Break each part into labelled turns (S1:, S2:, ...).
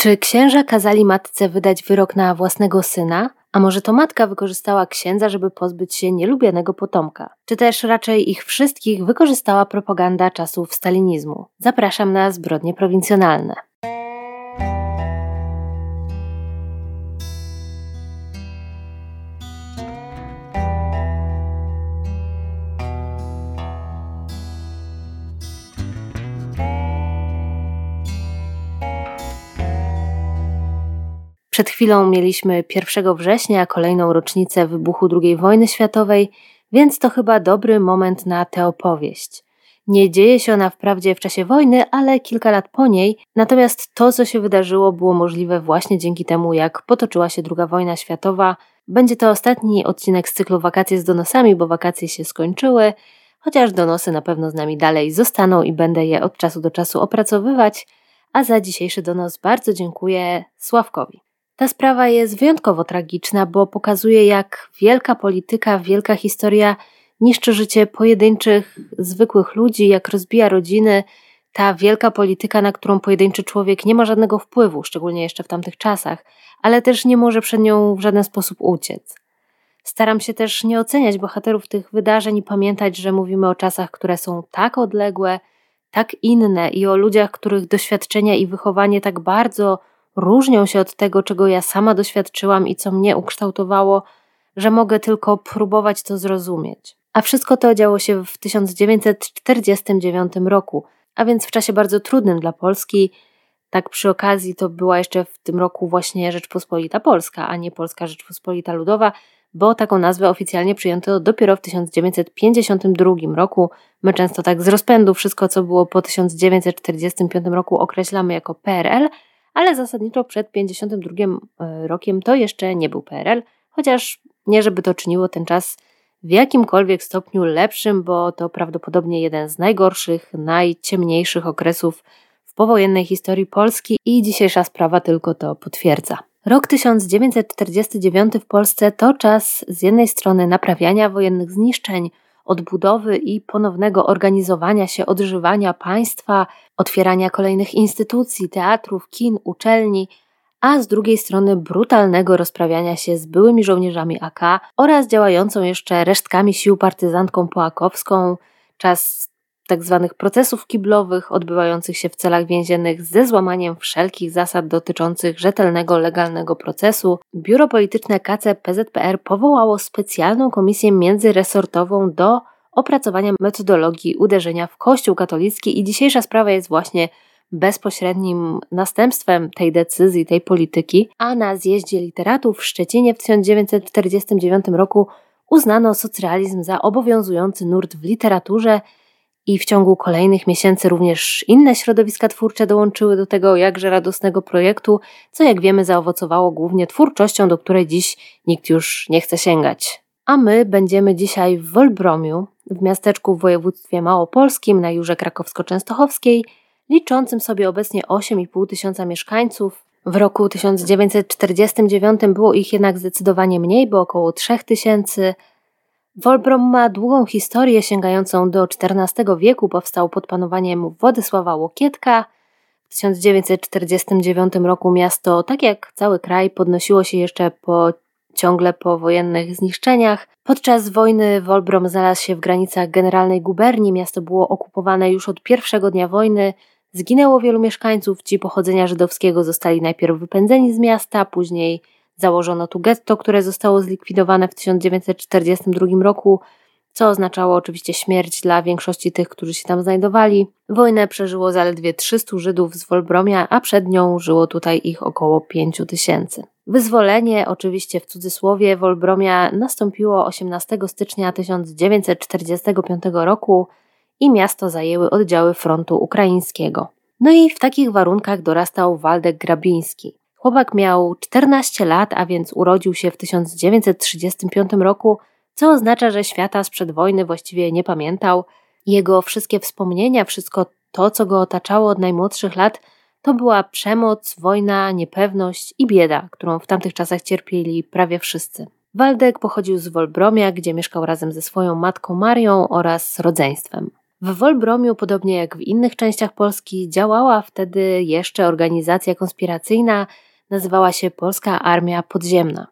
S1: Czy księża kazali matce wydać wyrok na własnego syna, a może to matka wykorzystała księdza, żeby pozbyć się nielubianego potomka? Czy też raczej ich wszystkich wykorzystała propaganda czasów stalinizmu? Zapraszam na zbrodnie prowincjonalne. Przed chwilą mieliśmy 1 września, kolejną rocznicę wybuchu II wojny światowej, więc to chyba dobry moment na tę opowieść. Nie dzieje się ona wprawdzie w czasie wojny, ale kilka lat po niej, natomiast to, co się wydarzyło, było możliwe właśnie dzięki temu, jak potoczyła się II wojna światowa. Będzie to ostatni odcinek z cyklu Wakacje z donosami, bo wakacje się skończyły, chociaż donosy na pewno z nami dalej zostaną i będę je od czasu do czasu opracowywać. A za dzisiejszy donos bardzo dziękuję Sławkowi. Ta sprawa jest wyjątkowo tragiczna, bo pokazuje, jak wielka polityka, wielka historia niszczy życie pojedynczych, zwykłych ludzi, jak rozbija rodziny. Ta wielka polityka, na którą pojedynczy człowiek nie ma żadnego wpływu, szczególnie jeszcze w tamtych czasach, ale też nie może przed nią w żaden sposób uciec. Staram się też nie oceniać bohaterów tych wydarzeń i pamiętać, że mówimy o czasach, które są tak odległe, tak inne i o ludziach, których doświadczenia i wychowanie tak bardzo różnią się od tego, czego ja sama doświadczyłam i co mnie ukształtowało, że mogę tylko próbować to zrozumieć. A wszystko to działo się w 1949 roku, a więc w czasie bardzo trudnym dla Polski. Tak przy okazji to była jeszcze w tym roku właśnie Rzeczpospolita Polska, a nie Polska Rzeczpospolita Ludowa, bo taką nazwę oficjalnie przyjęto dopiero w 1952 roku. My często tak z rozpędu wszystko, co było po 1945 roku określamy jako PRL, ale zasadniczo przed 52 e, rokiem to jeszcze nie był PRL, chociaż nie żeby to czyniło ten czas w jakimkolwiek stopniu lepszym, bo to prawdopodobnie jeden z najgorszych, najciemniejszych okresów w powojennej historii Polski i dzisiejsza sprawa tylko to potwierdza. Rok 1949 w Polsce to czas z jednej strony naprawiania wojennych zniszczeń, odbudowy i ponownego organizowania się, odżywania państwa, otwierania kolejnych instytucji, teatrów, kin, uczelni, a z drugiej strony brutalnego rozprawiania się z byłymi żołnierzami AK oraz działającą jeszcze resztkami sił partyzantką połakowską, czas tzw. Tak procesów kiblowych odbywających się w celach więziennych ze złamaniem wszelkich zasad dotyczących rzetelnego, legalnego procesu, Biuro Polityczne KC PZPR powołało specjalną komisję międzyresortową do opracowania metodologii uderzenia w Kościół katolicki i dzisiejsza sprawa jest właśnie bezpośrednim następstwem tej decyzji, tej polityki, a na zjeździe literatów w Szczecinie w 1949 roku uznano socrealizm za obowiązujący nurt w literaturze i w ciągu kolejnych miesięcy również inne środowiska twórcze dołączyły do tego jakże radosnego projektu, co jak wiemy zaowocowało głównie twórczością, do której dziś nikt już nie chce sięgać. A my będziemy dzisiaj w Wolbromiu, w miasteczku w województwie małopolskim na Jurze Krakowsko-Częstochowskiej, liczącym sobie obecnie 8,5 tysiąca mieszkańców. W roku 1949 było ich jednak zdecydowanie mniej, bo około 3 tysięcy. Wolbrom ma długą historię sięgającą do XIV wieku, powstał pod panowaniem Władysława Łokietka. W 1949 roku miasto, tak jak cały kraj, podnosiło się jeszcze po ciągle po wojennych zniszczeniach. Podczas wojny Wolbrom znalazł się w granicach generalnej guberni, miasto było okupowane już od pierwszego dnia wojny, zginęło wielu mieszkańców, ci pochodzenia żydowskiego zostali najpierw wypędzeni z miasta, później założono tu getto, które zostało zlikwidowane w 1942 roku co oznaczało oczywiście śmierć dla większości tych, którzy się tam znajdowali. Wojnę przeżyło zaledwie 300 Żydów z Wolbromia, a przed nią żyło tutaj ich około 5 tysięcy. Wyzwolenie, oczywiście w cudzysłowie, Wolbromia nastąpiło 18 stycznia 1945 roku i miasto zajęły oddziały frontu ukraińskiego. No i w takich warunkach dorastał Waldek Grabiński. Chłopak miał 14 lat, a więc urodził się w 1935 roku co oznacza, że świata sprzed wojny właściwie nie pamiętał. Jego wszystkie wspomnienia, wszystko to, co go otaczało od najmłodszych lat, to była przemoc, wojna, niepewność i bieda, którą w tamtych czasach cierpieli prawie wszyscy. Waldek pochodził z Wolbromia, gdzie mieszkał razem ze swoją matką Marią oraz rodzeństwem. W Wolbromiu, podobnie jak w innych częściach Polski, działała wtedy jeszcze organizacja konspiracyjna, nazywała się Polska Armia Podziemna.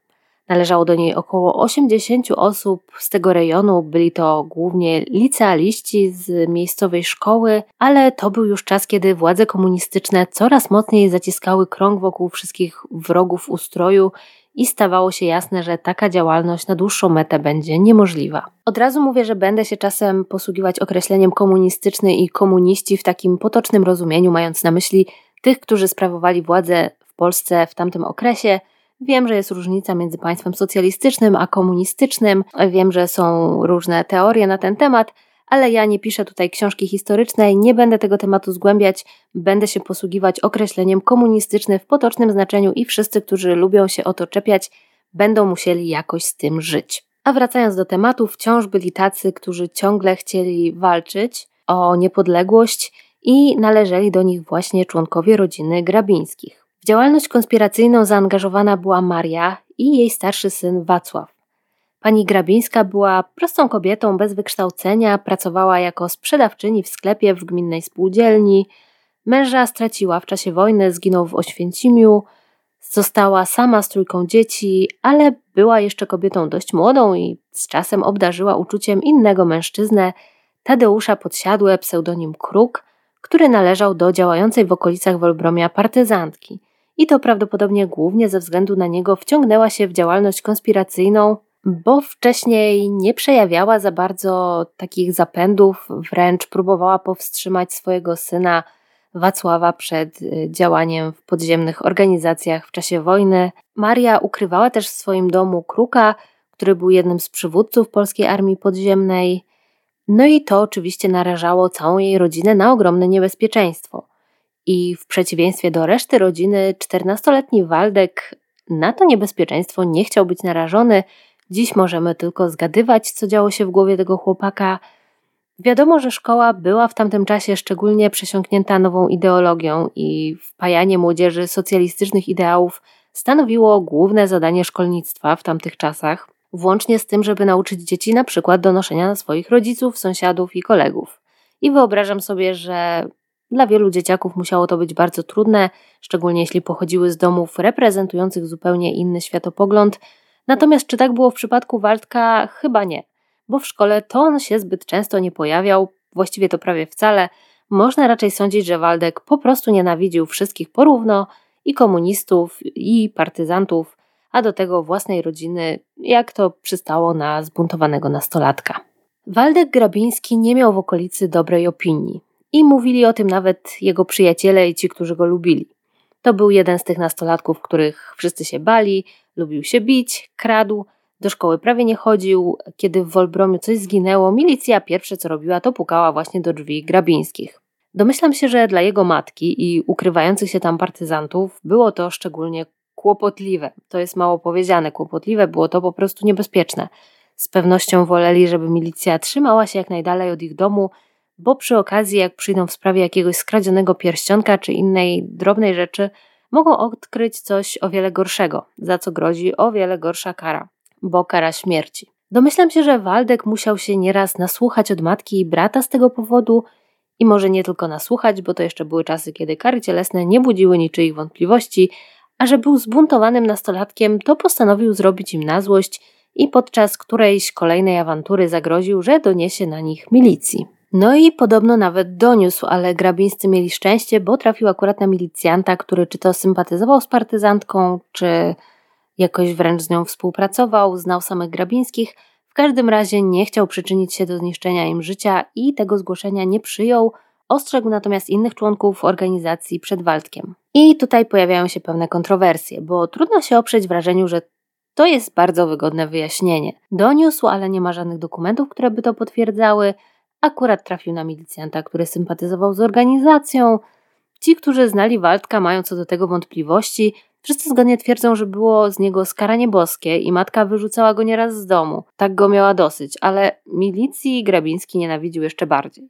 S1: Należało do niej około 80 osób z tego rejonu, byli to głównie licealiści z miejscowej szkoły, ale to był już czas, kiedy władze komunistyczne coraz mocniej zaciskały krąg wokół wszystkich wrogów ustroju i stawało się jasne, że taka działalność na dłuższą metę będzie niemożliwa. Od razu mówię, że będę się czasem posługiwać określeniem komunistyczny i komuniści w takim potocznym rozumieniu, mając na myśli tych, którzy sprawowali władzę Polsce w tamtym okresie. Wiem, że jest różnica między państwem socjalistycznym a komunistycznym. Wiem, że są różne teorie na ten temat, ale ja nie piszę tutaj książki historycznej, nie będę tego tematu zgłębiać, będę się posługiwać określeniem komunistyczny w potocznym znaczeniu i wszyscy, którzy lubią się o to czepiać, będą musieli jakoś z tym żyć. A wracając do tematu, wciąż byli tacy, którzy ciągle chcieli walczyć o niepodległość i należeli do nich właśnie członkowie rodziny Grabińskich. Działalność konspiracyjną zaangażowana była Maria i jej starszy syn Wacław. Pani Grabińska była prostą kobietą bez wykształcenia, pracowała jako sprzedawczyni w sklepie w gminnej spółdzielni. Męża straciła w czasie wojny, zginął w Oświęcimiu. Została sama z trójką dzieci, ale była jeszcze kobietą dość młodą i z czasem obdarzyła uczuciem innego mężczyznę, Tadeusza Podsiadłe, pseudonim Kruk, który należał do działającej w okolicach Wolbromia partyzantki. I to prawdopodobnie głównie ze względu na niego wciągnęła się w działalność konspiracyjną, bo wcześniej nie przejawiała za bardzo takich zapędów, wręcz próbowała powstrzymać swojego syna Wacława przed y, działaniem w podziemnych organizacjach w czasie wojny. Maria ukrywała też w swoim domu Kruka, który był jednym z przywódców polskiej armii podziemnej. No i to oczywiście narażało całą jej rodzinę na ogromne niebezpieczeństwo. I w przeciwieństwie do reszty rodziny, 14-letni Waldek na to niebezpieczeństwo nie chciał być narażony, Dziś możemy tylko zgadywać, co działo się w głowie tego chłopaka. Wiadomo, że szkoła była w tamtym czasie szczególnie przesiąknięta nową ideologią i wpajanie młodzieży socjalistycznych ideałów stanowiło główne zadanie szkolnictwa w tamtych czasach, włącznie z tym, żeby nauczyć dzieci na przykład do noszenia na swoich rodziców, sąsiadów i kolegów. I wyobrażam sobie, że dla wielu dzieciaków musiało to być bardzo trudne, szczególnie jeśli pochodziły z domów reprezentujących zupełnie inny światopogląd, Natomiast czy tak było w przypadku Waldka? Chyba nie, bo w szkole to on się zbyt często nie pojawiał, właściwie to prawie wcale. Można raczej sądzić, że Waldek po prostu nienawidził wszystkich porówno i komunistów, i partyzantów, a do tego własnej rodziny, jak to przystało na zbuntowanego nastolatka. Waldek Grabiński nie miał w okolicy dobrej opinii i mówili o tym nawet jego przyjaciele i ci, którzy go lubili. To był jeden z tych nastolatków, których wszyscy się bali, lubił się bić, kradł, do szkoły prawie nie chodził. Kiedy w Wolbromiu coś zginęło, milicja pierwsze co robiła, to pukała właśnie do drzwi grabińskich. Domyślam się, że dla jego matki i ukrywających się tam partyzantów było to szczególnie kłopotliwe. To jest mało powiedziane, kłopotliwe, było to po prostu niebezpieczne. Z pewnością woleli, żeby milicja trzymała się jak najdalej od ich domu, bo przy okazji, jak przyjdą w sprawie jakiegoś skradzionego pierścionka czy innej drobnej rzeczy, mogą odkryć coś o wiele gorszego, za co grozi o wiele gorsza kara, bo kara śmierci. Domyślam się, że Waldek musiał się nieraz nasłuchać od matki i brata z tego powodu i może nie tylko nasłuchać, bo to jeszcze były czasy, kiedy kary cielesne nie budziły niczyich wątpliwości, a że był zbuntowanym nastolatkiem, to postanowił zrobić im na złość i podczas którejś kolejnej awantury zagroził, że doniesie na nich milicji. No i podobno nawet doniósł, ale grabińscy mieli szczęście, bo trafił akurat na milicjanta, który czy to sympatyzował z partyzantką, czy jakoś wręcz z nią współpracował, znał samych grabińskich. W każdym razie nie chciał przyczynić się do zniszczenia im życia i tego zgłoszenia nie przyjął. Ostrzegł natomiast innych członków organizacji przed Waldkiem. I tutaj pojawiają się pewne kontrowersje, bo trudno się oprzeć wrażeniu, że to jest bardzo wygodne wyjaśnienie. Doniósł, ale nie ma żadnych dokumentów, które by to potwierdzały. Akurat trafił na milicjanta, który sympatyzował z organizacją. Ci, którzy znali Waldka, mają co do tego wątpliwości. Wszyscy zgodnie twierdzą, że było z niego skaranie boskie i matka wyrzucała go nieraz z domu. Tak go miała dosyć, ale milicji Grabiński nienawidził jeszcze bardziej.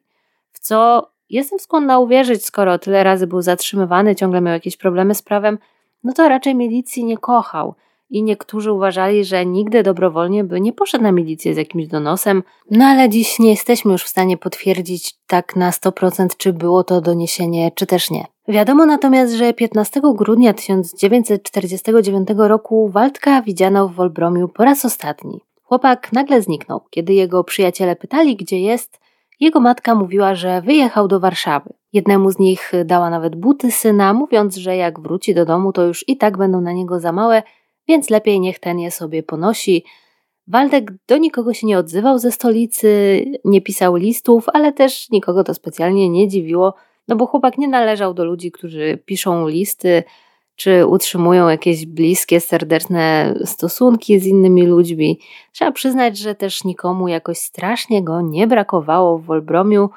S1: W co jestem skłonna uwierzyć, skoro tyle razy był zatrzymywany, ciągle miał jakieś problemy z prawem, no to raczej milicji nie kochał. I niektórzy uważali, że nigdy dobrowolnie by nie poszedł na milicję z jakimś donosem, no ale dziś nie jesteśmy już w stanie potwierdzić tak na 100% czy było to doniesienie, czy też nie. Wiadomo natomiast, że 15 grudnia 1949 roku Waldka widziano w Wolbromiu po raz ostatni. Chłopak nagle zniknął. Kiedy jego przyjaciele pytali, gdzie jest, jego matka mówiła, że wyjechał do Warszawy. Jednemu z nich dała nawet buty syna, mówiąc, że jak wróci do domu, to już i tak będą na niego za małe, więc lepiej niech ten je sobie ponosi. Waldek do nikogo się nie odzywał ze stolicy, nie pisał listów, ale też nikogo to specjalnie nie dziwiło, no bo chłopak nie należał do ludzi, którzy piszą listy, czy utrzymują jakieś bliskie, serdeczne stosunki z innymi ludźmi. Trzeba przyznać, że też nikomu jakoś strasznie go nie brakowało w Wolbromiu.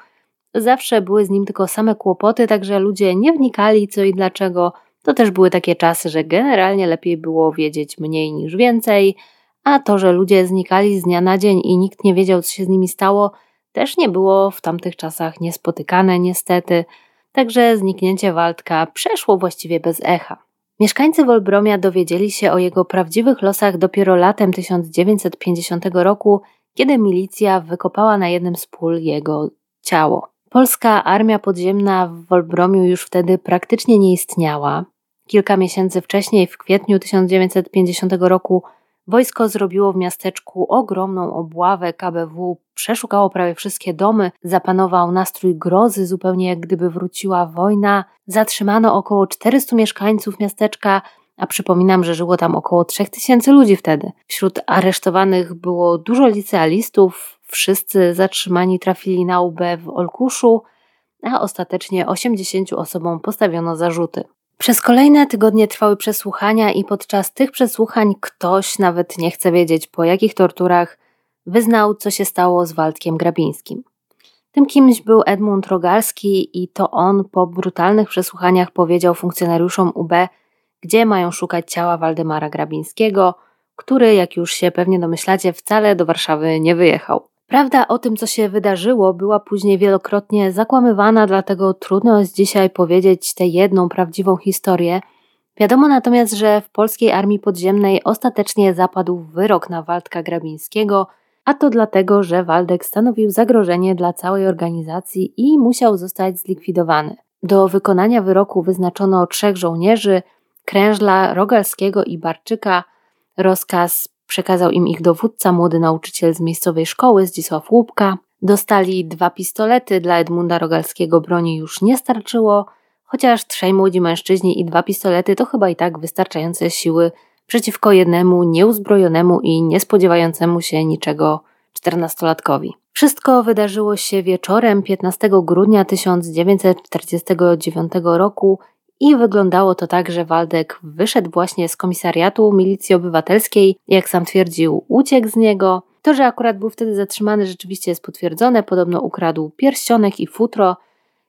S1: Zawsze były z nim tylko same kłopoty, także ludzie nie wnikali co i dlaczego. To też były takie czasy, że generalnie lepiej było wiedzieć mniej niż więcej, a to, że ludzie znikali z dnia na dzień i nikt nie wiedział, co się z nimi stało, też nie było w tamtych czasach niespotykane niestety. Także zniknięcie Waldka przeszło właściwie bez echa. Mieszkańcy Wolbromia dowiedzieli się o jego prawdziwych losach dopiero latem 1950 roku, kiedy milicja wykopała na jednym z pól jego ciało. Polska armia podziemna w Wolbromiu już wtedy praktycznie nie istniała. Kilka miesięcy wcześniej, w kwietniu 1950 roku, Wojsko zrobiło w miasteczku ogromną obławę KBW, przeszukało prawie wszystkie domy, zapanował nastrój grozy, zupełnie jak gdyby wróciła wojna. Zatrzymano około 400 mieszkańców miasteczka, a przypominam, że żyło tam około 3000 ludzi wtedy. Wśród aresztowanych było dużo licealistów, wszyscy zatrzymani trafili na UB w Olkuszu, a ostatecznie 80 osobom postawiono zarzuty. Przez kolejne tygodnie trwały przesłuchania i podczas tych przesłuchań ktoś, nawet nie chce wiedzieć po jakich torturach, wyznał, co się stało z Waldkiem Grabińskim. Tym kimś był Edmund Rogalski i to on po brutalnych przesłuchaniach powiedział funkcjonariuszom UB, gdzie mają szukać ciała Waldemara Grabińskiego, który, jak już się pewnie domyślacie, wcale do Warszawy nie wyjechał. Prawda o tym, co się wydarzyło, była później wielokrotnie zakłamywana, dlatego trudno jest dzisiaj powiedzieć tę jedną prawdziwą historię. Wiadomo natomiast, że w polskiej armii podziemnej ostatecznie zapadł wyrok na Waldka Grabińskiego, a to dlatego, że Waldek stanowił zagrożenie dla całej organizacji i musiał zostać zlikwidowany. Do wykonania wyroku wyznaczono trzech żołnierzy: Krężla, Rogalskiego i Barczyka. Rozkaz Przekazał im ich dowódca, młody nauczyciel z miejscowej szkoły, Zdzisław Łupka. Dostali dwa pistolety, dla Edmunda Rogalskiego broni już nie starczyło, chociaż trzej młodzi mężczyźni i dwa pistolety to chyba i tak wystarczające siły przeciwko jednemu nieuzbrojonemu i niespodziewającemu się niczego czternastolatkowi. Wszystko wydarzyło się wieczorem 15 grudnia 1949 roku i wyglądało to tak, że Waldek wyszedł właśnie z komisariatu milicji obywatelskiej, jak sam twierdził, uciekł z niego. To, że akurat był wtedy zatrzymany, rzeczywiście jest potwierdzone. Podobno ukradł pierścionek i futro.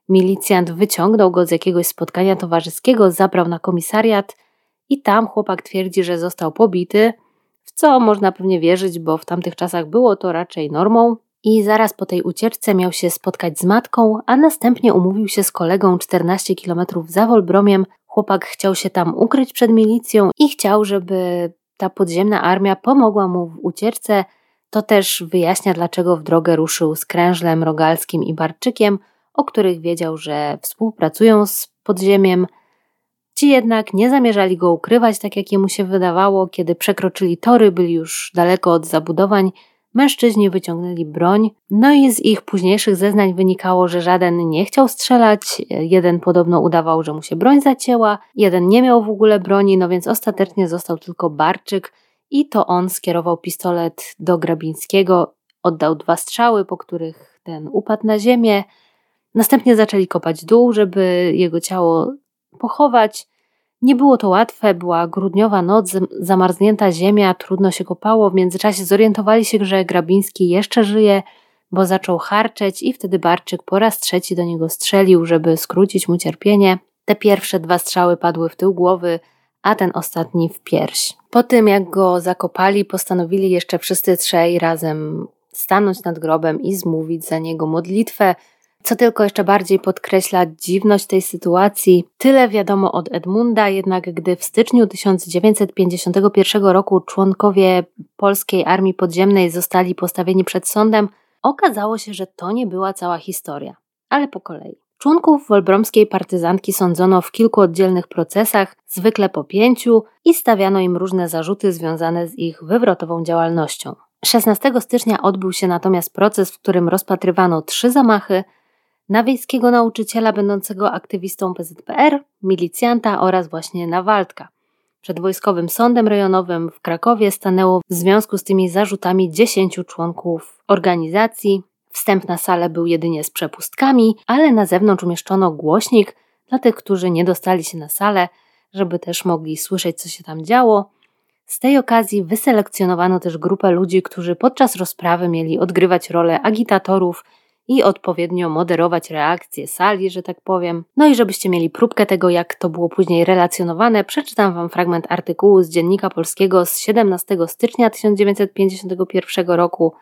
S1: Milicjant wyciągnął go z jakiegoś spotkania towarzyskiego, zabrał na komisariat i tam chłopak twierdzi, że został pobity, w co można pewnie wierzyć, bo w tamtych czasach było to raczej normą i zaraz po tej ucieczce miał się spotkać z matką, a następnie umówił się z kolegą 14 km za Wolbromiem. Chłopak chciał się tam ukryć przed milicją i chciał, żeby ta podziemna armia pomogła mu w ucieczce. To też wyjaśnia, dlaczego w drogę ruszył z Krężlem, Rogalskim i Barczykiem, o których wiedział, że współpracują z podziemiem. Ci jednak nie zamierzali go ukrywać, tak jak jemu się wydawało, kiedy przekroczyli tory, byli już daleko od zabudowań Mężczyźni wyciągnęli broń, no i z ich późniejszych zeznań wynikało, że żaden nie chciał strzelać, jeden podobno udawał, że mu się broń zacięła, jeden nie miał w ogóle broni, no więc ostatecznie został tylko Barczyk i to on skierował pistolet do Grabińskiego, oddał dwa strzały, po których ten upadł na ziemię. Następnie zaczęli kopać dół, żeby jego ciało pochować. Nie było to łatwe, była grudniowa noc, zamarznięta ziemia, trudno się kopało. W międzyczasie zorientowali się, że Grabiński jeszcze żyje, bo zaczął harczeć i wtedy Barczyk po raz trzeci do niego strzelił, żeby skrócić mu cierpienie. Te pierwsze dwa strzały padły w tył głowy, a ten ostatni w pierś. Po tym, jak go zakopali, postanowili jeszcze wszyscy trzej razem stanąć nad grobem i zmówić za niego modlitwę. Co tylko jeszcze bardziej podkreśla dziwność tej sytuacji. Tyle wiadomo od Edmunda, jednak gdy w styczniu 1951 roku członkowie polskiej armii podziemnej zostali postawieni przed sądem, okazało się, że to nie była cała historia. Ale po kolei. Członków wolbromskiej partyzantki sądzono w kilku oddzielnych procesach, zwykle po pięciu, i stawiano im różne zarzuty związane z ich wywrotową działalnością. 16 stycznia odbył się natomiast proces, w którym rozpatrywano trzy zamachy na wiejskiego nauczyciela będącego aktywistą PZPR, milicjanta oraz właśnie na Waldka. Przed wojskowym sądem rejonowym w Krakowie stanęło w związku z tymi zarzutami 10 członków organizacji, Wstęp na salę był jedynie z przepustkami, ale na zewnątrz umieszczono głośnik dla tych, którzy nie dostali się na salę, żeby też mogli słyszeć, co się tam działo. Z tej okazji wyselekcjonowano też grupę ludzi, którzy podczas rozprawy mieli odgrywać rolę agitatorów i odpowiednio moderować reakcje sali, że tak powiem. No i żebyście mieli próbkę tego, jak to było później relacjonowane, przeczytam Wam fragment artykułu z Dziennika Polskiego z 17 stycznia 1951 roku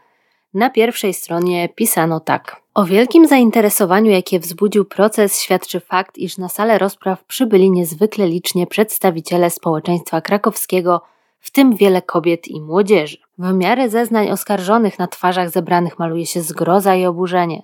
S1: na pierwszej stronie pisano tak. O wielkim zainteresowaniu, jakie wzbudził proces, świadczy fakt, iż na salę rozpraw przybyli niezwykle licznie przedstawiciele społeczeństwa krakowskiego, w tym wiele kobiet i młodzieży. W miarę zeznań oskarżonych na twarzach zebranych maluje się zgroza i oburzenie.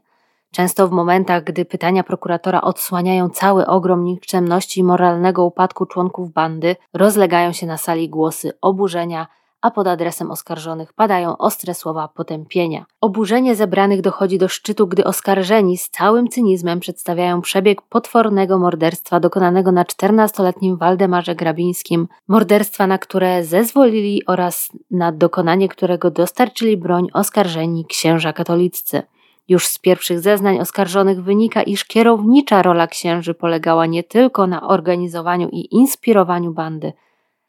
S1: Często w momentach, gdy pytania prokuratora odsłaniają cały ogrom nikczemności i moralnego upadku członków bandy, rozlegają się na sali głosy oburzenia, a pod adresem oskarżonych padają ostre słowa potępienia. Oburzenie zebranych dochodzi do szczytu, gdy oskarżeni z całym cynizmem przedstawiają przebieg potwornego morderstwa dokonanego na 14-letnim Waldemarze Grabińskim, morderstwa, na które zezwolili oraz na dokonanie którego dostarczyli broń oskarżeni księża katoliccy. Już z pierwszych zeznań oskarżonych wynika, iż kierownicza rola księży polegała nie tylko na organizowaniu i inspirowaniu bandy,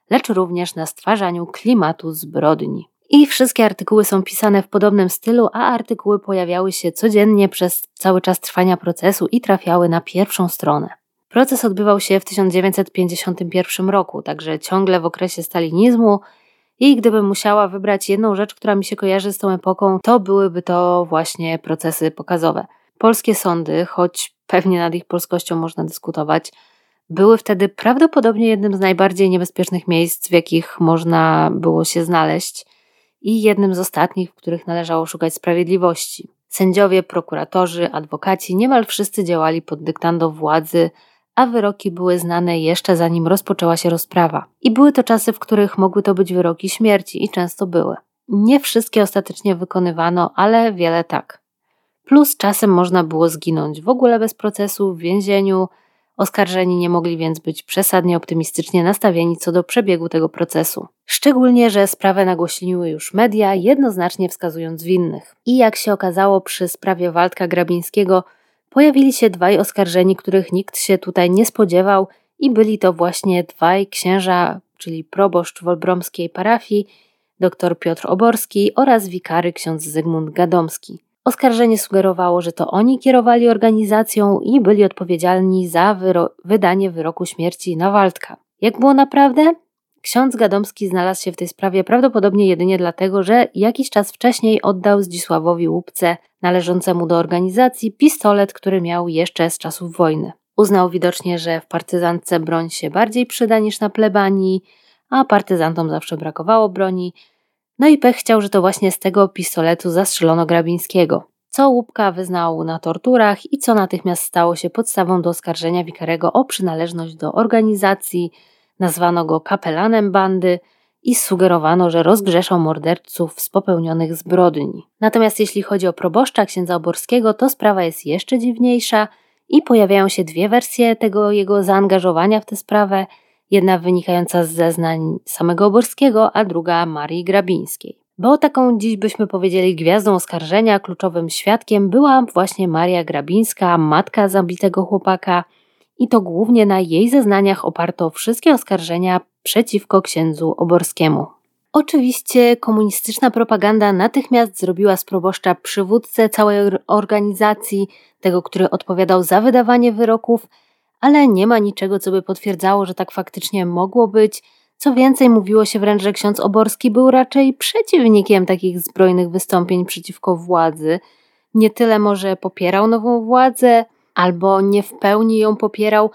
S1: lecz również na stwarzaniu klimatu zbrodni. I wszystkie artykuły są pisane w podobnym stylu, a artykuły pojawiały się codziennie przez cały czas trwania procesu i trafiały na pierwszą stronę. Proces odbywał się w 1951 roku, także ciągle w okresie stalinizmu. I gdybym musiała wybrać jedną rzecz, która mi się kojarzy z tą epoką, to byłyby to właśnie procesy pokazowe. Polskie sądy, choć pewnie nad ich polskością można dyskutować, były wtedy prawdopodobnie jednym z najbardziej niebezpiecznych miejsc, w jakich można było się znaleźć i jednym z ostatnich, w których należało szukać sprawiedliwości. Sędziowie, prokuratorzy, adwokaci niemal wszyscy działali pod dyktando władzy, a wyroki były znane jeszcze zanim rozpoczęła się rozprawa. I były to czasy, w których mogły to być wyroki śmierci i często były. Nie wszystkie ostatecznie wykonywano, ale wiele tak. Plus czasem można było zginąć w ogóle bez procesu, w więzieniu, Oskarżeni nie mogli więc być przesadnie optymistycznie nastawieni co do przebiegu tego procesu. Szczególnie, że sprawę nagłośniły już media, jednoznacznie wskazując winnych. I jak się okazało przy sprawie Waldka Grabińskiego, pojawili się dwaj oskarżeni, których nikt się tutaj nie spodziewał i byli to właśnie dwaj księża, czyli proboszcz wolbromskiej parafii, dr Piotr Oborski oraz wikary ksiądz Zygmunt Gadomski. Oskarżenie sugerowało, że to oni kierowali organizacją i byli odpowiedzialni za wyro wydanie wyroku śmierci na Waldka. Jak było naprawdę? Ksiądz Gadomski znalazł się w tej sprawie prawdopodobnie jedynie dlatego, że jakiś czas wcześniej oddał Zdzisławowi Łupce, należącemu do organizacji, pistolet, który miał jeszcze z czasów wojny. Uznał widocznie, że w partyzantce broń się bardziej przyda niż na plebanii, a partyzantom zawsze brakowało broni, no i pech chciał, że to właśnie z tego pistoletu zastrzelono Grabińskiego, co Łupka wyznał na torturach i co natychmiast stało się podstawą do oskarżenia Wikarego o przynależność do organizacji, nazwano go kapelanem bandy i sugerowano, że rozgrzeszał morderców z popełnionych zbrodni. Natomiast jeśli chodzi o proboszcza księdza Oborskiego, to sprawa jest jeszcze dziwniejsza i pojawiają się dwie wersje tego jego zaangażowania w tę sprawę – jedna wynikająca z zeznań samego Oborskiego, a druga Marii Grabińskiej. Bo taką dziś byśmy powiedzieli gwiazdą oskarżenia, kluczowym świadkiem była właśnie Maria Grabińska, matka zabitego chłopaka, i to głównie na jej zeznaniach oparto wszystkie oskarżenia przeciwko księdzu Oborskiemu. Oczywiście komunistyczna propaganda natychmiast zrobiła z proboszcza przywódcę całej organizacji, tego, który odpowiadał za wydawanie wyroków, ale nie ma niczego, co by potwierdzało, że tak faktycznie mogło być. Co więcej, mówiło się wręcz, że ksiądz Oborski był raczej przeciwnikiem takich zbrojnych wystąpień przeciwko władzy, nie tyle może popierał nową władzę, albo nie w pełni ją popierał,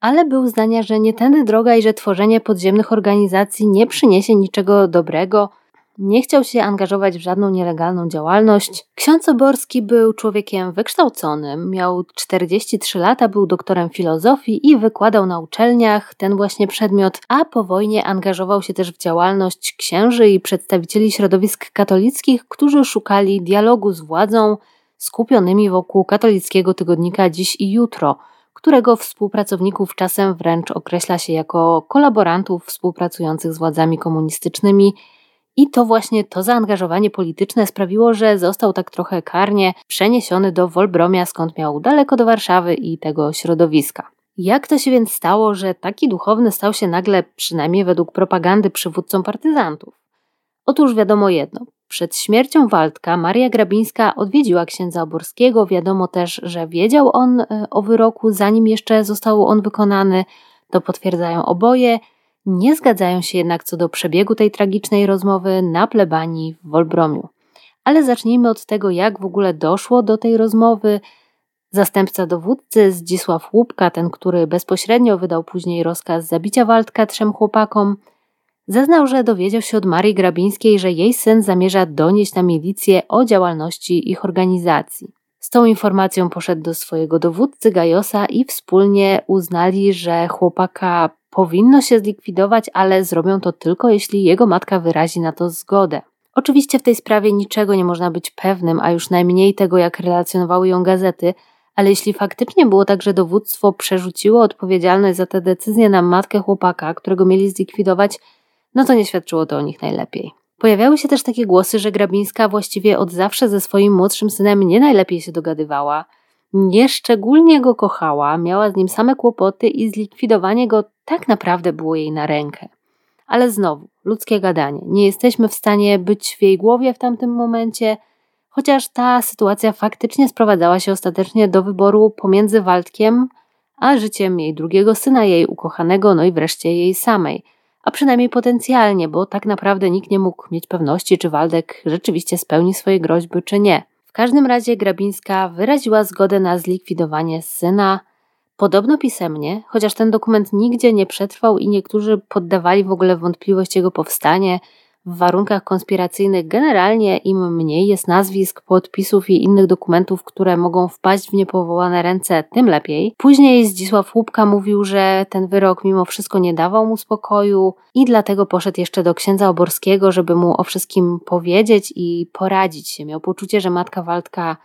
S1: ale był zdania, że nie tędy droga i że tworzenie podziemnych organizacji nie przyniesie niczego dobrego. Nie chciał się angażować w żadną nielegalną działalność. Ksiądz Oborski był człowiekiem wykształconym, miał 43 lata, był doktorem filozofii i wykładał na uczelniach ten właśnie przedmiot, a po wojnie angażował się też w działalność księży i przedstawicieli środowisk katolickich, którzy szukali dialogu z władzą, skupionymi wokół katolickiego tygodnika Dziś i Jutro, którego współpracowników czasem wręcz określa się jako kolaborantów współpracujących z władzami komunistycznymi. I to właśnie to zaangażowanie polityczne sprawiło, że został tak trochę karnie przeniesiony do Wolbromia, skąd miał daleko do Warszawy i tego środowiska. Jak to się więc stało, że taki duchowny stał się nagle, przynajmniej według propagandy, przywódcą partyzantów? Otóż wiadomo jedno. Przed śmiercią Waldka Maria Grabińska odwiedziła księdza Oborskiego. Wiadomo też, że wiedział on e, o wyroku, zanim jeszcze został on wykonany. To potwierdzają oboje. Nie zgadzają się jednak co do przebiegu tej tragicznej rozmowy na plebanii w Wolbromiu. Ale zacznijmy od tego, jak w ogóle doszło do tej rozmowy. Zastępca dowódcy Zdzisław Łupka, ten, który bezpośrednio wydał później rozkaz zabicia Waldka trzem chłopakom, Zeznał, że dowiedział się od Marii Grabińskiej, że jej syn zamierza donieść na milicję o działalności ich organizacji. Z tą informacją poszedł do swojego dowódcy Gajosa i wspólnie uznali, że chłopaka powinno się zlikwidować, ale zrobią to tylko jeśli jego matka wyrazi na to zgodę. Oczywiście w tej sprawie niczego nie można być pewnym, a już najmniej tego, jak relacjonowały ją gazety, ale jeśli faktycznie było tak, że dowództwo przerzuciło odpowiedzialność za tę decyzję na matkę chłopaka, którego mieli zlikwidować, no to nie świadczyło to o nich najlepiej. Pojawiały się też takie głosy, że Grabińska właściwie od zawsze ze swoim młodszym synem nie najlepiej się dogadywała, nie szczególnie go kochała, miała z nim same kłopoty i zlikwidowanie go tak naprawdę było jej na rękę. Ale znowu, ludzkie gadanie. Nie jesteśmy w stanie być w jej głowie w tamtym momencie, chociaż ta sytuacja faktycznie sprowadzała się ostatecznie do wyboru pomiędzy Waldkiem a życiem jej drugiego syna, jej ukochanego, no i wreszcie jej samej – a przynajmniej potencjalnie, bo tak naprawdę nikt nie mógł mieć pewności, czy Waldek rzeczywiście spełni swoje groźby, czy nie. Każdym razie Grabińska wyraziła zgodę na zlikwidowanie syna, podobno pisemnie, chociaż ten dokument nigdzie nie przetrwał i niektórzy poddawali w ogóle wątpliwość jego powstanie, w warunkach konspiracyjnych generalnie im mniej jest nazwisk, podpisów i innych dokumentów, które mogą wpaść w niepowołane ręce, tym lepiej. Później Zdzisław Łupka mówił, że ten wyrok mimo wszystko nie dawał mu spokoju i dlatego poszedł jeszcze do księdza Oborskiego, żeby mu o wszystkim powiedzieć i poradzić się. Miał poczucie, że matka Waldka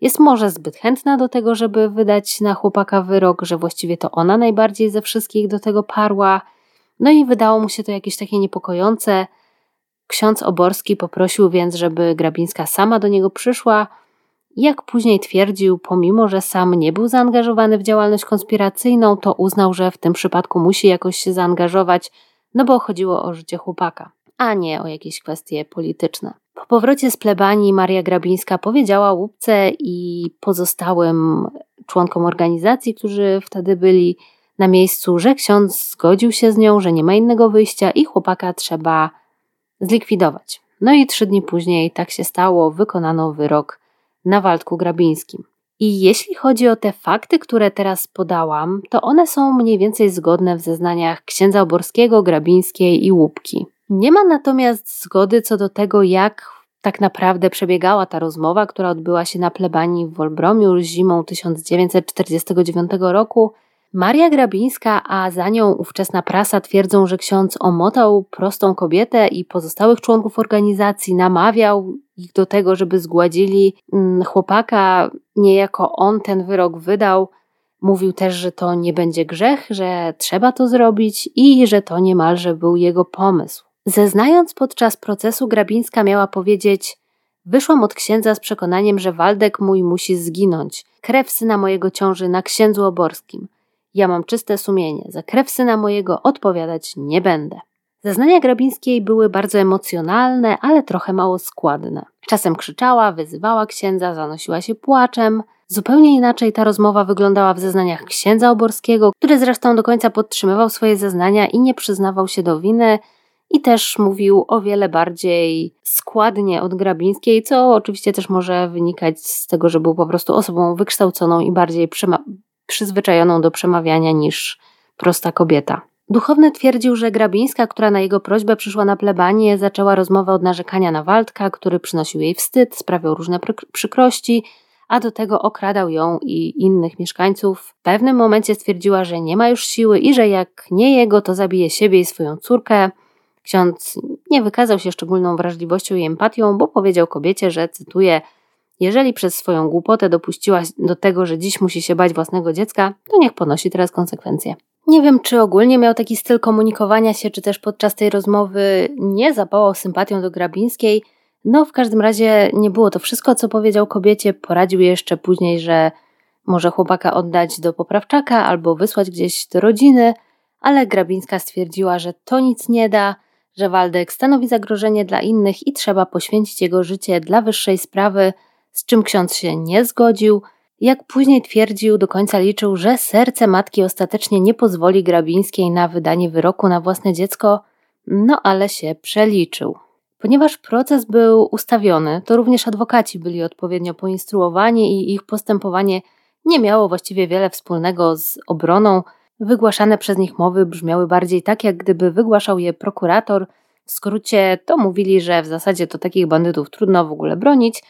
S1: jest może zbyt chętna do tego, żeby wydać na chłopaka wyrok, że właściwie to ona najbardziej ze wszystkich do tego parła. No i wydało mu się to jakieś takie niepokojące, Ksiądz Oborski poprosił więc, żeby Grabińska sama do niego przyszła. Jak później twierdził, pomimo że sam nie był zaangażowany w działalność konspiracyjną, to uznał, że w tym przypadku musi jakoś się zaangażować, no bo chodziło o życie chłopaka, a nie o jakieś kwestie polityczne. Po powrocie z plebanii Maria Grabińska powiedziała łupce i pozostałym członkom organizacji, którzy wtedy byli na miejscu, że ksiądz zgodził się z nią, że nie ma innego wyjścia i chłopaka trzeba zlikwidować. No i trzy dni później tak się stało, wykonano wyrok na Waldku Grabińskim. I jeśli chodzi o te fakty, które teraz podałam, to one są mniej więcej zgodne w zeznaniach księdza Oborskiego, Grabińskiej i Łupki. Nie ma natomiast zgody co do tego, jak tak naprawdę przebiegała ta rozmowa, która odbyła się na plebanii w Wolbromiu zimą 1949 roku Maria Grabińska, a za nią ówczesna prasa twierdzą, że ksiądz omotał prostą kobietę i pozostałych członków organizacji, namawiał ich do tego, żeby zgładzili mm, chłopaka. Niejako on ten wyrok wydał. Mówił też, że to nie będzie grzech, że trzeba to zrobić i że to niemalże był jego pomysł. Zeznając podczas procesu, Grabińska miała powiedzieć: Wyszłam od księdza z przekonaniem, że Waldek mój musi zginąć. Krew syna mojego ciąży na księdzu oborskim. Ja mam czyste sumienie, za krew syna mojego odpowiadać nie będę. Zeznania Grabińskiej były bardzo emocjonalne, ale trochę mało składne. Czasem krzyczała, wyzywała księdza, zanosiła się płaczem. Zupełnie inaczej ta rozmowa wyglądała w zeznaniach księdza Oborskiego, który zresztą do końca podtrzymywał swoje zeznania i nie przyznawał się do winy. i też mówił o wiele bardziej składnie od Grabińskiej, co oczywiście też może wynikać z tego, że był po prostu osobą wykształconą i bardziej przyzwyczajoną do przemawiania niż prosta kobieta. Duchowny twierdził, że Grabińska, która na jego prośbę przyszła na plebanię, zaczęła rozmowę od narzekania na Waldka, który przynosił jej wstyd, sprawiał różne przykrości, a do tego okradał ją i innych mieszkańców. W pewnym momencie stwierdziła, że nie ma już siły i że jak nie jego, to zabije siebie i swoją córkę. Ksiądz nie wykazał się szczególną wrażliwością i empatią, bo powiedział kobiecie, że, cytuję, jeżeli przez swoją głupotę dopuściła do tego, że dziś musi się bać własnego dziecka, to niech ponosi teraz konsekwencje. Nie wiem, czy ogólnie miał taki styl komunikowania się, czy też podczas tej rozmowy nie zapałał sympatią do Grabińskiej. No, w każdym razie nie było to wszystko, co powiedział kobiecie. Poradził jeszcze później, że może chłopaka oddać do poprawczaka albo wysłać gdzieś do rodziny, ale Grabińska stwierdziła, że to nic nie da, że Waldek stanowi zagrożenie dla innych i trzeba poświęcić jego życie dla wyższej sprawy, z czym ksiądz się nie zgodził. Jak później twierdził, do końca liczył, że serce matki ostatecznie nie pozwoli Grabińskiej na wydanie wyroku na własne dziecko, no ale się przeliczył. Ponieważ proces był ustawiony, to również adwokaci byli odpowiednio poinstruowani i ich postępowanie nie miało właściwie wiele wspólnego z obroną. Wygłaszane przez nich mowy brzmiały bardziej tak, jak gdyby wygłaszał je prokurator. W skrócie to mówili, że w zasadzie to takich bandytów trudno w ogóle bronić,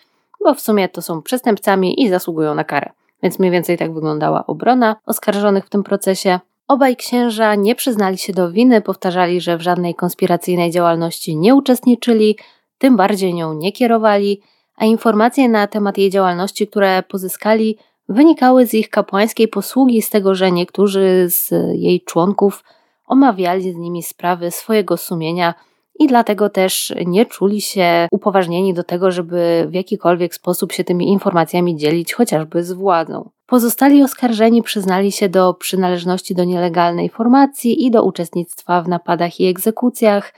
S1: bo w sumie to są przestępcami i zasługują na karę. Więc mniej więcej tak wyglądała obrona oskarżonych w tym procesie. Obaj księża nie przyznali się do winy, powtarzali, że w żadnej konspiracyjnej działalności nie uczestniczyli, tym bardziej nią nie kierowali, a informacje na temat jej działalności, które pozyskali, wynikały z ich kapłańskiej posługi, z tego, że niektórzy z jej członków omawiali z nimi sprawy swojego sumienia i dlatego też nie czuli się upoważnieni do tego, żeby w jakikolwiek sposób się tymi informacjami dzielić, chociażby z władzą. Pozostali oskarżeni przyznali się do przynależności do nielegalnej formacji i do uczestnictwa w napadach i egzekucjach.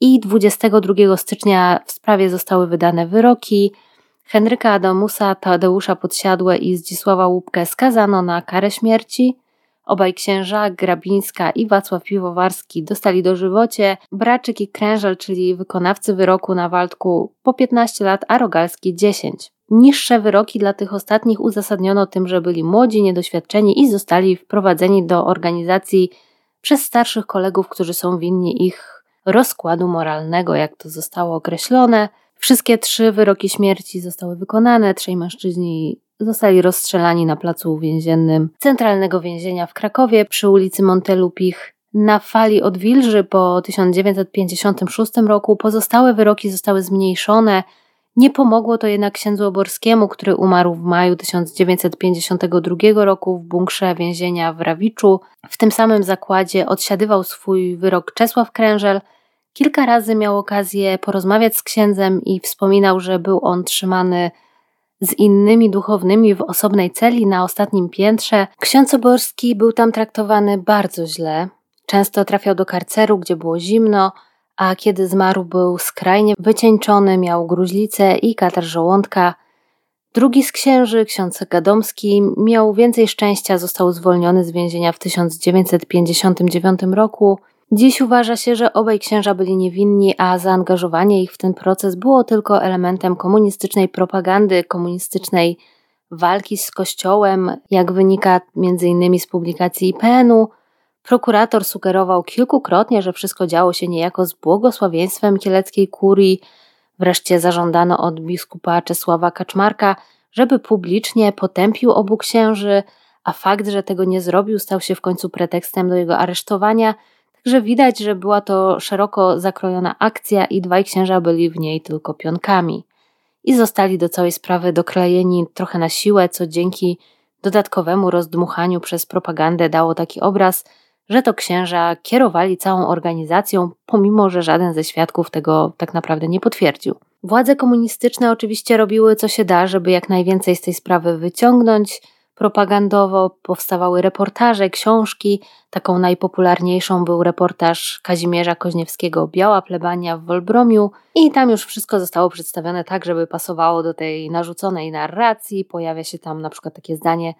S1: I 22 stycznia w sprawie zostały wydane wyroki. Henryka Adamusa, Tadeusza Podsiadłe i Zdzisława Łupkę skazano na karę śmierci. Obaj księża, Grabińska i Wacław Piwowarski dostali dożywocie, Braczyk i Krężel, czyli wykonawcy wyroku na Waldku po 15 lat, a Rogalski 10. Niższe wyroki dla tych ostatnich uzasadniono tym, że byli młodzi, niedoświadczeni i zostali wprowadzeni do organizacji przez starszych kolegów, którzy są winni ich rozkładu moralnego, jak to zostało określone. Wszystkie trzy wyroki śmierci zostały wykonane, trzej mężczyźni zostali rozstrzelani na placu więziennym Centralnego Więzienia w Krakowie przy ulicy Montelupich. Na fali odwilży po 1956 roku pozostałe wyroki zostały zmniejszone. Nie pomogło to jednak księdzu Oborskiemu, który umarł w maju 1952 roku w bunkrze więzienia w Rawiczu. W tym samym zakładzie odsiadywał swój wyrok Czesław Krężel. Kilka razy miał okazję porozmawiać z księdzem i wspominał, że był on trzymany z innymi duchownymi w osobnej celi na ostatnim piętrze, ksiądz Oborski był tam traktowany bardzo źle. Często trafiał do karceru, gdzie było zimno, a kiedy zmarł, był skrajnie wycieńczony, miał gruźlicę i katar żołądka. Drugi z księży, ksiądz Gadomski, miał więcej szczęścia, został zwolniony z więzienia w 1959 roku. Dziś uważa się, że obaj księża byli niewinni, a zaangażowanie ich w ten proces było tylko elementem komunistycznej propagandy, komunistycznej walki z Kościołem, jak wynika m.in. z publikacji IPN-u. Prokurator sugerował kilkukrotnie, że wszystko działo się niejako z błogosławieństwem kieleckiej kurii. Wreszcie zażądano od biskupa Czesława Kaczmarka, żeby publicznie potępił obu księży, a fakt, że tego nie zrobił, stał się w końcu pretekstem do jego aresztowania – że widać, że była to szeroko zakrojona akcja i dwaj księża byli w niej tylko pionkami. I zostali do całej sprawy doklejeni trochę na siłę, co dzięki dodatkowemu rozdmuchaniu przez propagandę dało taki obraz, że to księża kierowali całą organizacją, pomimo że żaden ze świadków tego tak naprawdę nie potwierdził. Władze komunistyczne oczywiście robiły co się da, żeby jak najwięcej z tej sprawy wyciągnąć, propagandowo, powstawały reportaże, książki. Taką najpopularniejszą był reportaż Kazimierza Koźniewskiego Biała plebania w Wolbromiu i tam już wszystko zostało przedstawione tak, żeby pasowało do tej narzuconej narracji. Pojawia się tam na przykład takie zdanie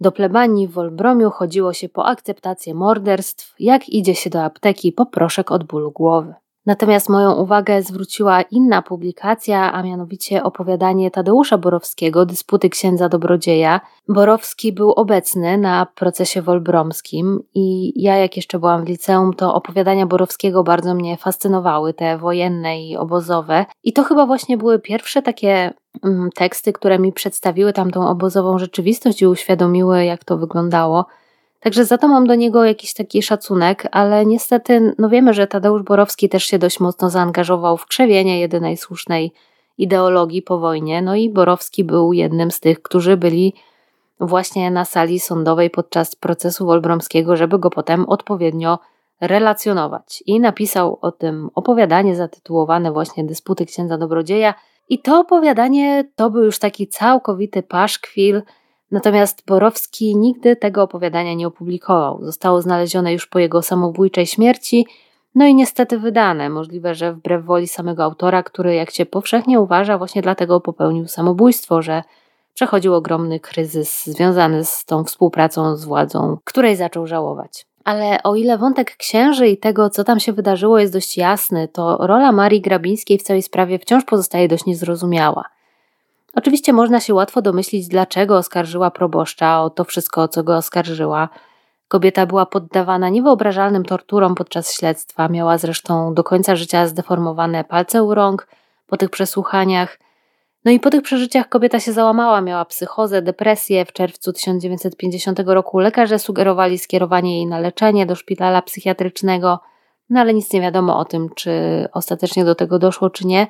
S1: do plebanii w Wolbromiu chodziło się po akceptację morderstw, jak idzie się do apteki po proszek od bólu głowy. Natomiast moją uwagę zwróciła inna publikacja, a mianowicie opowiadanie Tadeusza Borowskiego, Dysputy księdza Dobrodzieja. Borowski był obecny na procesie wolbromskim i ja jak jeszcze byłam w liceum, to opowiadania Borowskiego bardzo mnie fascynowały, te wojenne i obozowe. I to chyba właśnie były pierwsze takie mm, teksty, które mi przedstawiły tamtą obozową rzeczywistość i uświadomiły, jak to wyglądało. Także za to mam do niego jakiś taki szacunek, ale niestety, no wiemy, że Tadeusz Borowski też się dość mocno zaangażował w krzewienie jedynej słusznej ideologii po wojnie. No i Borowski był jednym z tych, którzy byli właśnie na sali sądowej podczas procesu wolbromskiego, żeby go potem odpowiednio relacjonować. I napisał o tym opowiadanie zatytułowane właśnie Dysputy księdza Dobrodzieja. I to opowiadanie to był już taki całkowity paszkwil, Natomiast Borowski nigdy tego opowiadania nie opublikował. Zostało znalezione już po jego samobójczej śmierci, no i niestety wydane. Możliwe, że wbrew woli samego autora, który, jak się powszechnie uważa, właśnie dlatego popełnił samobójstwo, że przechodził ogromny kryzys związany z tą współpracą z władzą, której zaczął żałować. Ale o ile wątek księży i tego, co tam się wydarzyło, jest dość jasny, to rola Marii Grabińskiej w całej sprawie wciąż pozostaje dość niezrozumiała. Oczywiście można się łatwo domyślić, dlaczego oskarżyła proboszcza o to wszystko, co go oskarżyła. Kobieta była poddawana niewyobrażalnym torturom podczas śledztwa, miała zresztą do końca życia zdeformowane palce u rąk po tych przesłuchaniach. No i po tych przeżyciach kobieta się załamała, miała psychozę, depresję. W czerwcu 1950 roku lekarze sugerowali skierowanie jej na leczenie do szpitala psychiatrycznego, no ale nic nie wiadomo o tym, czy ostatecznie do tego doszło, czy nie.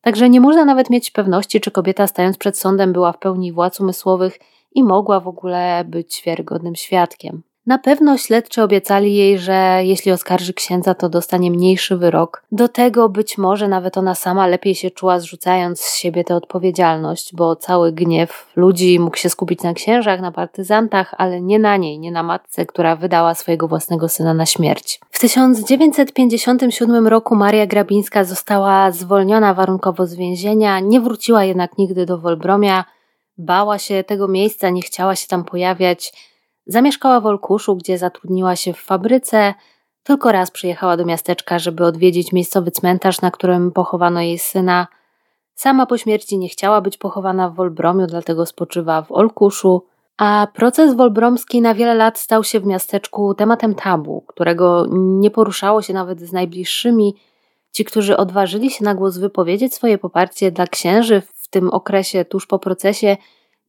S1: Także nie można nawet mieć pewności, czy kobieta stając przed sądem była w pełni władz umysłowych i mogła w ogóle być wiarygodnym świadkiem. Na pewno śledczy obiecali jej, że jeśli oskarży księdza, to dostanie mniejszy wyrok. Do tego być może nawet ona sama lepiej się czuła, zrzucając z siebie tę odpowiedzialność, bo cały gniew ludzi mógł się skupić na księżach, na partyzantach, ale nie na niej, nie na matce, która wydała swojego własnego syna na śmierć. W 1957 roku Maria Grabińska została zwolniona warunkowo z więzienia, nie wróciła jednak nigdy do Wolbromia, bała się tego miejsca, nie chciała się tam pojawiać Zamieszkała w Olkuszu, gdzie zatrudniła się w fabryce. Tylko raz przyjechała do miasteczka, żeby odwiedzić miejscowy cmentarz, na którym pochowano jej syna. Sama po śmierci nie chciała być pochowana w Wolbromiu, dlatego spoczywa w Olkuszu. A proces wolbromski na wiele lat stał się w miasteczku tematem tabu, którego nie poruszało się nawet z najbliższymi. Ci, którzy odważyli się na głos wypowiedzieć swoje poparcie dla księży w tym okresie tuż po procesie,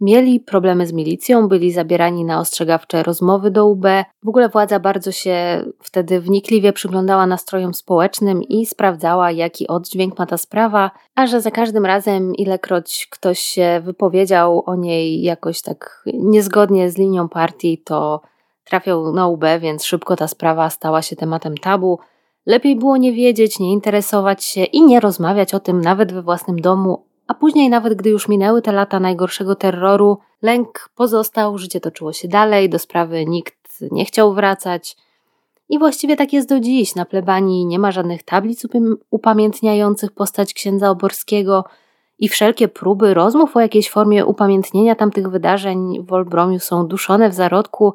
S1: Mieli problemy z milicją, byli zabierani na ostrzegawcze rozmowy do UB. W ogóle władza bardzo się wtedy wnikliwie przyglądała nastrojom społecznym i sprawdzała, jaki oddźwięk ma ta sprawa, a że za każdym razem, ilekroć ktoś się wypowiedział o niej jakoś tak niezgodnie z linią partii, to trafiał na UB, więc szybko ta sprawa stała się tematem tabu. Lepiej było nie wiedzieć, nie interesować się i nie rozmawiać o tym nawet we własnym domu, a później, nawet gdy już minęły te lata najgorszego terroru, lęk pozostał, życie toczyło się dalej, do sprawy nikt nie chciał wracać. I właściwie tak jest do dziś. Na plebanii nie ma żadnych tablic upamiętniających postać księdza Oborskiego i wszelkie próby rozmów o jakiejś formie upamiętnienia tamtych wydarzeń w Olbromiu są duszone w zarodku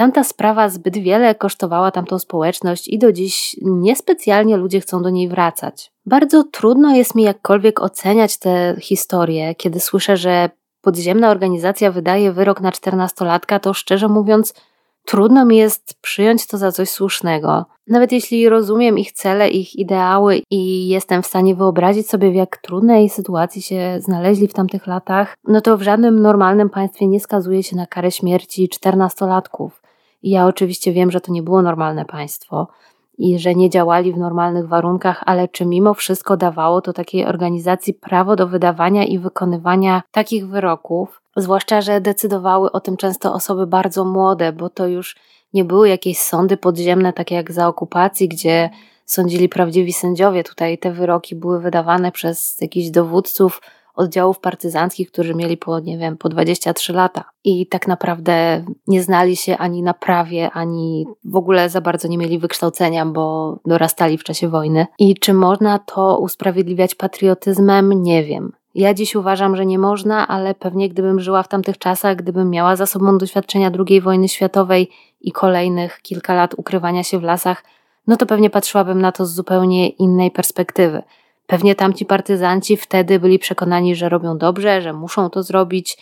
S1: Tamta sprawa zbyt wiele kosztowała tamtą społeczność i do dziś niespecjalnie ludzie chcą do niej wracać. Bardzo trudno jest mi jakkolwiek oceniać tę historię, kiedy słyszę, że podziemna organizacja wydaje wyrok na czternastolatka, to szczerze mówiąc, trudno mi jest przyjąć to za coś słusznego. Nawet jeśli rozumiem ich cele, ich ideały i jestem w stanie wyobrazić sobie, w jak trudnej sytuacji się znaleźli w tamtych latach, no to w żadnym normalnym państwie nie skazuje się na karę śmierci czternastolatków. Ja oczywiście wiem, że to nie było normalne państwo i że nie działali w normalnych warunkach, ale czy mimo wszystko dawało to takiej organizacji prawo do wydawania i wykonywania takich wyroków, zwłaszcza, że decydowały o tym często osoby bardzo młode, bo to już nie były jakieś sądy podziemne, takie jak za okupacji, gdzie sądzili prawdziwi sędziowie. Tutaj te wyroki były wydawane przez jakichś dowódców oddziałów partyzanckich, którzy mieli po, nie wiem, po 23 lata i tak naprawdę nie znali się ani na prawie, ani w ogóle za bardzo nie mieli wykształcenia, bo dorastali w czasie wojny. I czy można to usprawiedliwiać patriotyzmem? Nie wiem. Ja dziś uważam, że nie można, ale pewnie gdybym żyła w tamtych czasach, gdybym miała za sobą doświadczenia II wojny światowej i kolejnych kilka lat ukrywania się w lasach, no to pewnie patrzyłabym na to z zupełnie innej perspektywy. Pewnie tamci partyzanci wtedy byli przekonani, że robią dobrze, że muszą to zrobić,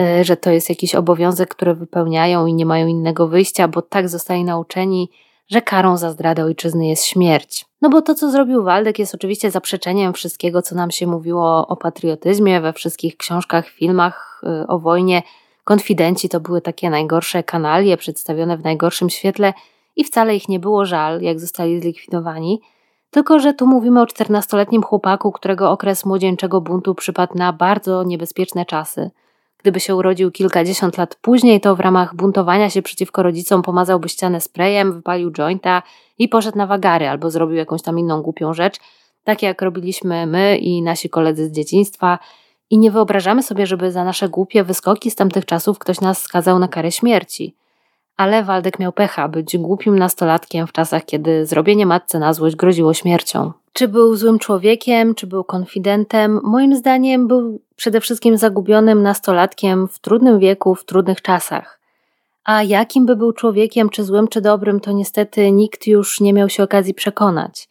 S1: e, że to jest jakiś obowiązek, który wypełniają i nie mają innego wyjścia, bo tak zostali nauczeni, że karą za zdradę ojczyzny jest śmierć. No bo to, co zrobił Waldek, jest oczywiście zaprzeczeniem wszystkiego, co nam się mówiło o patriotyzmie we wszystkich książkach, filmach e, o wojnie. Konfidenci to były takie najgorsze kanalie, przedstawione w najgorszym świetle i wcale ich nie było żal, jak zostali zlikwidowani. Tylko, że tu mówimy o 14-letnim chłopaku, którego okres młodzieńczego buntu przypadł na bardzo niebezpieczne czasy. Gdyby się urodził kilkadziesiąt lat później, to w ramach buntowania się przeciwko rodzicom pomazałby ścianę sprayem, wypalił jointa i poszedł na wagary albo zrobił jakąś tam inną głupią rzecz, tak jak robiliśmy my i nasi koledzy z dzieciństwa. I nie wyobrażamy sobie, żeby za nasze głupie wyskoki z tamtych czasów ktoś nas skazał na karę śmierci. Ale Waldek miał pecha być głupim nastolatkiem w czasach, kiedy zrobienie matce na złość groziło śmiercią. Czy był złym człowiekiem, czy był konfidentem? Moim zdaniem był przede wszystkim zagubionym nastolatkiem w trudnym wieku, w trudnych czasach. A jakim by był człowiekiem, czy złym, czy dobrym, to niestety nikt już nie miał się okazji przekonać.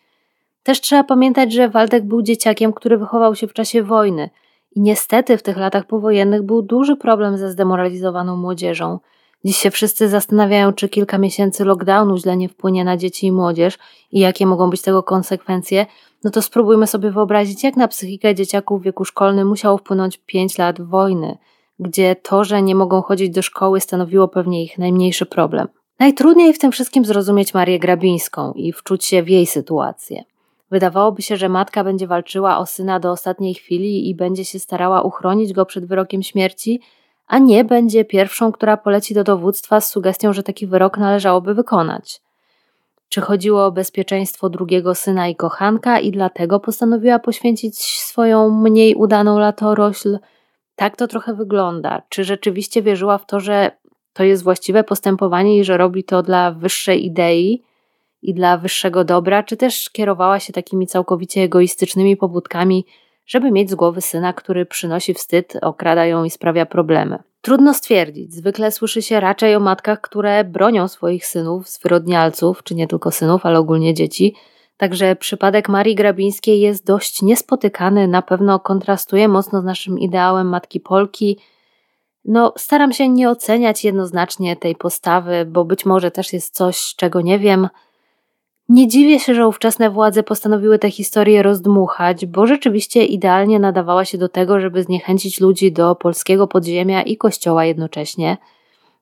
S1: Też trzeba pamiętać, że Waldek był dzieciakiem, który wychował się w czasie wojny. I niestety w tych latach powojennych był duży problem ze zdemoralizowaną młodzieżą – Dziś się wszyscy zastanawiają, czy kilka miesięcy lockdownu źle nie wpłynie na dzieci i młodzież i jakie mogą być tego konsekwencje. No to spróbujmy sobie wyobrazić, jak na psychikę dzieciaków w wieku szkolnym musiało wpłynąć 5 lat wojny, gdzie to, że nie mogą chodzić do szkoły, stanowiło pewnie ich najmniejszy problem. Najtrudniej w tym wszystkim zrozumieć Marię Grabińską i wczuć się w jej sytuację. Wydawałoby się, że matka będzie walczyła o syna do ostatniej chwili i będzie się starała uchronić go przed wyrokiem śmierci, a nie będzie pierwszą, która poleci do dowództwa z sugestią, że taki wyrok należałoby wykonać. Czy chodziło o bezpieczeństwo drugiego syna i kochanka i dlatego postanowiła poświęcić swoją mniej udaną latorośl? Tak to trochę wygląda. Czy rzeczywiście wierzyła w to, że to jest właściwe postępowanie i że robi to dla wyższej idei i dla wyższego dobra, czy też kierowała się takimi całkowicie egoistycznymi pobudkami, żeby mieć z głowy syna, który przynosi wstyd, okrada ją i sprawia problemy. Trudno stwierdzić. Zwykle słyszy się raczej o matkach, które bronią swoich synów, zwyrodnialców, czy nie tylko synów, ale ogólnie dzieci. Także przypadek Marii Grabińskiej jest dość niespotykany, na pewno kontrastuje mocno z naszym ideałem matki Polki. No, staram się nie oceniać jednoznacznie tej postawy, bo być może też jest coś, czego nie wiem. Nie dziwię się, że ówczesne władze postanowiły tę historię rozdmuchać, bo rzeczywiście idealnie nadawała się do tego, żeby zniechęcić ludzi do polskiego podziemia i kościoła jednocześnie.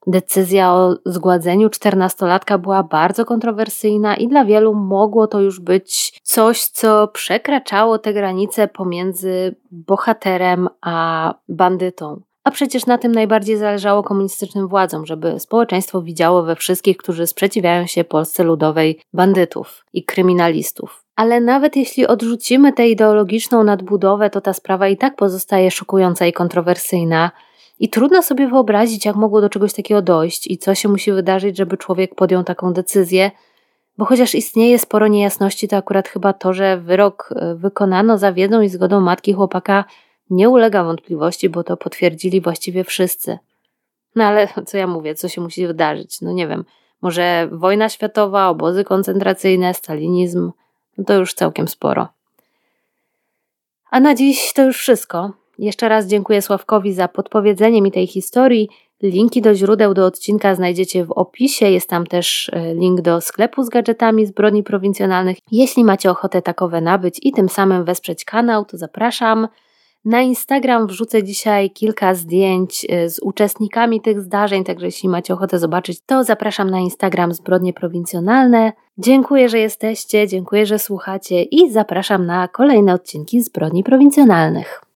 S1: Decyzja o zgładzeniu czternastolatka była bardzo kontrowersyjna i dla wielu mogło to już być coś, co przekraczało te granice pomiędzy bohaterem a bandytą. A przecież na tym najbardziej zależało komunistycznym władzom, żeby społeczeństwo widziało we wszystkich, którzy sprzeciwiają się Polsce Ludowej, bandytów i kryminalistów. Ale nawet jeśli odrzucimy tę ideologiczną nadbudowę, to ta sprawa i tak pozostaje szokująca i kontrowersyjna. I trudno sobie wyobrazić, jak mogło do czegoś takiego dojść i co się musi wydarzyć, żeby człowiek podjął taką decyzję, bo chociaż istnieje sporo niejasności, to akurat chyba to, że wyrok e, wykonano za wiedzą i zgodą matki chłopaka nie ulega wątpliwości, bo to potwierdzili właściwie wszyscy. No ale co ja mówię, co się musi wydarzyć? No nie wiem, może wojna światowa, obozy koncentracyjne, stalinizm, no to już całkiem sporo. A na dziś to już wszystko. Jeszcze raz dziękuję Sławkowi za podpowiedzenie mi tej historii. Linki do źródeł do odcinka znajdziecie w opisie. Jest tam też e, link do sklepu z gadżetami zbrodni prowincjonalnych. Jeśli macie ochotę takowe nabyć i tym samym wesprzeć kanał, to zapraszam. Na Instagram wrzucę dzisiaj kilka zdjęć y, z uczestnikami tych zdarzeń, także jeśli macie ochotę zobaczyć, to zapraszam na Instagram Zbrodnie Prowincjonalne. Dziękuję, że jesteście, dziękuję, że słuchacie i zapraszam na kolejne odcinki Zbrodni Prowincjonalnych.